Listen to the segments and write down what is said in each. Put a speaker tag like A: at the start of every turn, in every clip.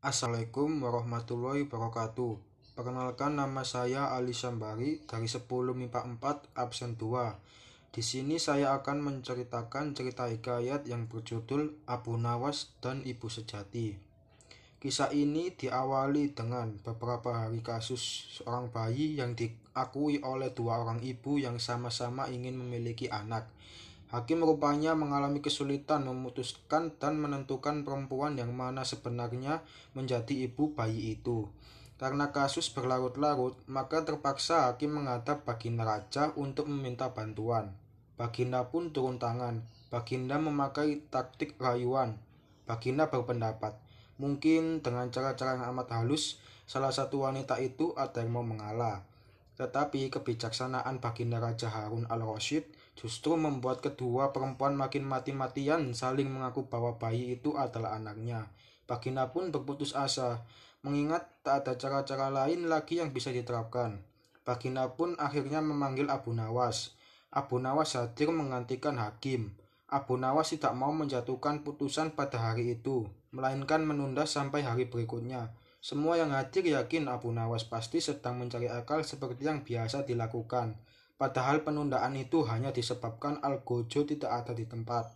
A: Assalamualaikum warahmatullahi wabarakatuh. Perkenalkan nama saya Ali Sambari dari 10 MIPA 4 absen 2. Di sini saya akan menceritakan cerita hikayat yang berjudul Abu Nawas dan Ibu Sejati. Kisah ini diawali dengan beberapa hari kasus seorang bayi yang diakui oleh dua orang ibu yang sama-sama ingin memiliki anak. Hakim rupanya mengalami kesulitan memutuskan dan menentukan perempuan yang mana sebenarnya menjadi ibu bayi itu. Karena kasus berlarut-larut, maka terpaksa hakim menghadap Baginda Raja untuk meminta bantuan. Baginda pun turun tangan. Baginda memakai taktik rayuan. Baginda berpendapat, mungkin dengan cara-cara yang amat halus, salah satu wanita itu ada yang mau mengalah. Tetapi kebijaksanaan Baginda Raja Harun al-Rasyid justru membuat kedua perempuan makin mati-matian saling mengaku bahwa bayi itu adalah anaknya. Baginda pun berputus asa, mengingat tak ada cara-cara lain lagi yang bisa diterapkan. Baginda pun akhirnya memanggil Abu Nawas. Abu Nawas hadir menggantikan hakim. Abu Nawas tidak mau menjatuhkan putusan pada hari itu, melainkan menunda sampai hari berikutnya. Semua yang hadir yakin Abu Nawas pasti sedang mencari akal seperti yang biasa dilakukan. Padahal penundaan itu hanya disebabkan Al-Gojo tidak ada di tempat.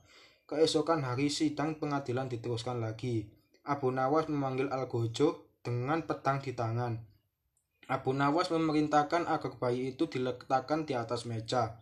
A: Keesokan hari sidang pengadilan diteruskan lagi. Abu Nawas memanggil Al-Gojo dengan pedang di tangan. Abu Nawas memerintahkan agar bayi itu diletakkan di atas meja.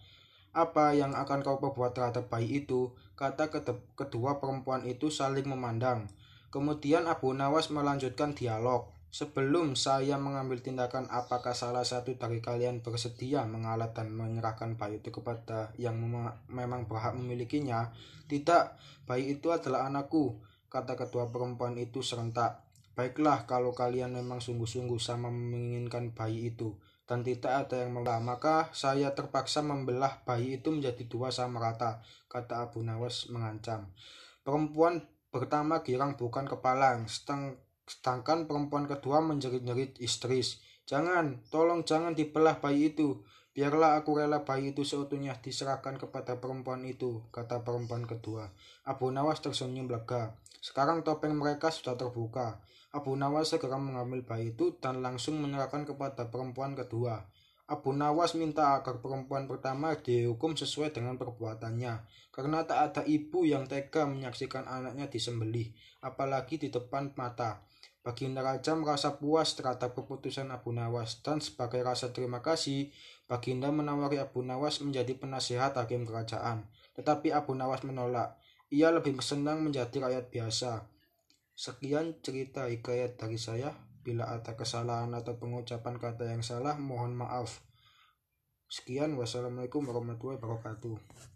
A: Apa yang akan kau perbuat terhadap bayi itu? Kata kedua perempuan itu saling memandang. Kemudian Abu Nawas melanjutkan dialog. Sebelum saya mengambil tindakan apakah salah satu dari kalian bersedia mengalah dan menyerahkan bayi itu kepada yang mem memang berhak memilikinya? Tidak, bayi itu adalah anakku, kata kedua perempuan itu serentak. Baiklah kalau kalian memang sungguh-sungguh sama menginginkan bayi itu dan tidak ada yang membelah, maka saya terpaksa membelah bayi itu menjadi dua sama rata, kata Abu Nawas mengancam. Perempuan Pertama girang bukan kepala, sedangkan perempuan kedua menjerit-jerit istris. Jangan, tolong jangan dibelah bayi itu. Biarlah aku rela bayi itu seutuhnya diserahkan kepada perempuan itu, kata perempuan kedua. Abu Nawas tersenyum lega. Sekarang topeng mereka sudah terbuka. Abu Nawas segera mengambil bayi itu dan langsung menyerahkan kepada perempuan kedua. Abu Nawas minta agar perempuan pertama dihukum sesuai dengan perbuatannya, karena tak ada ibu yang tega menyaksikan anaknya disembelih, apalagi di depan mata. Baginda Raja merasa puas terhadap keputusan Abu Nawas dan sebagai rasa terima kasih, Baginda menawari Abu Nawas menjadi penasihat hakim kerajaan. Tetapi Abu Nawas menolak. Ia lebih senang menjadi rakyat biasa. Sekian cerita hikayat dari saya. Bila ada kesalahan atau pengucapan kata yang salah, mohon maaf. Sekian, wassalamualaikum warahmatullahi wabarakatuh.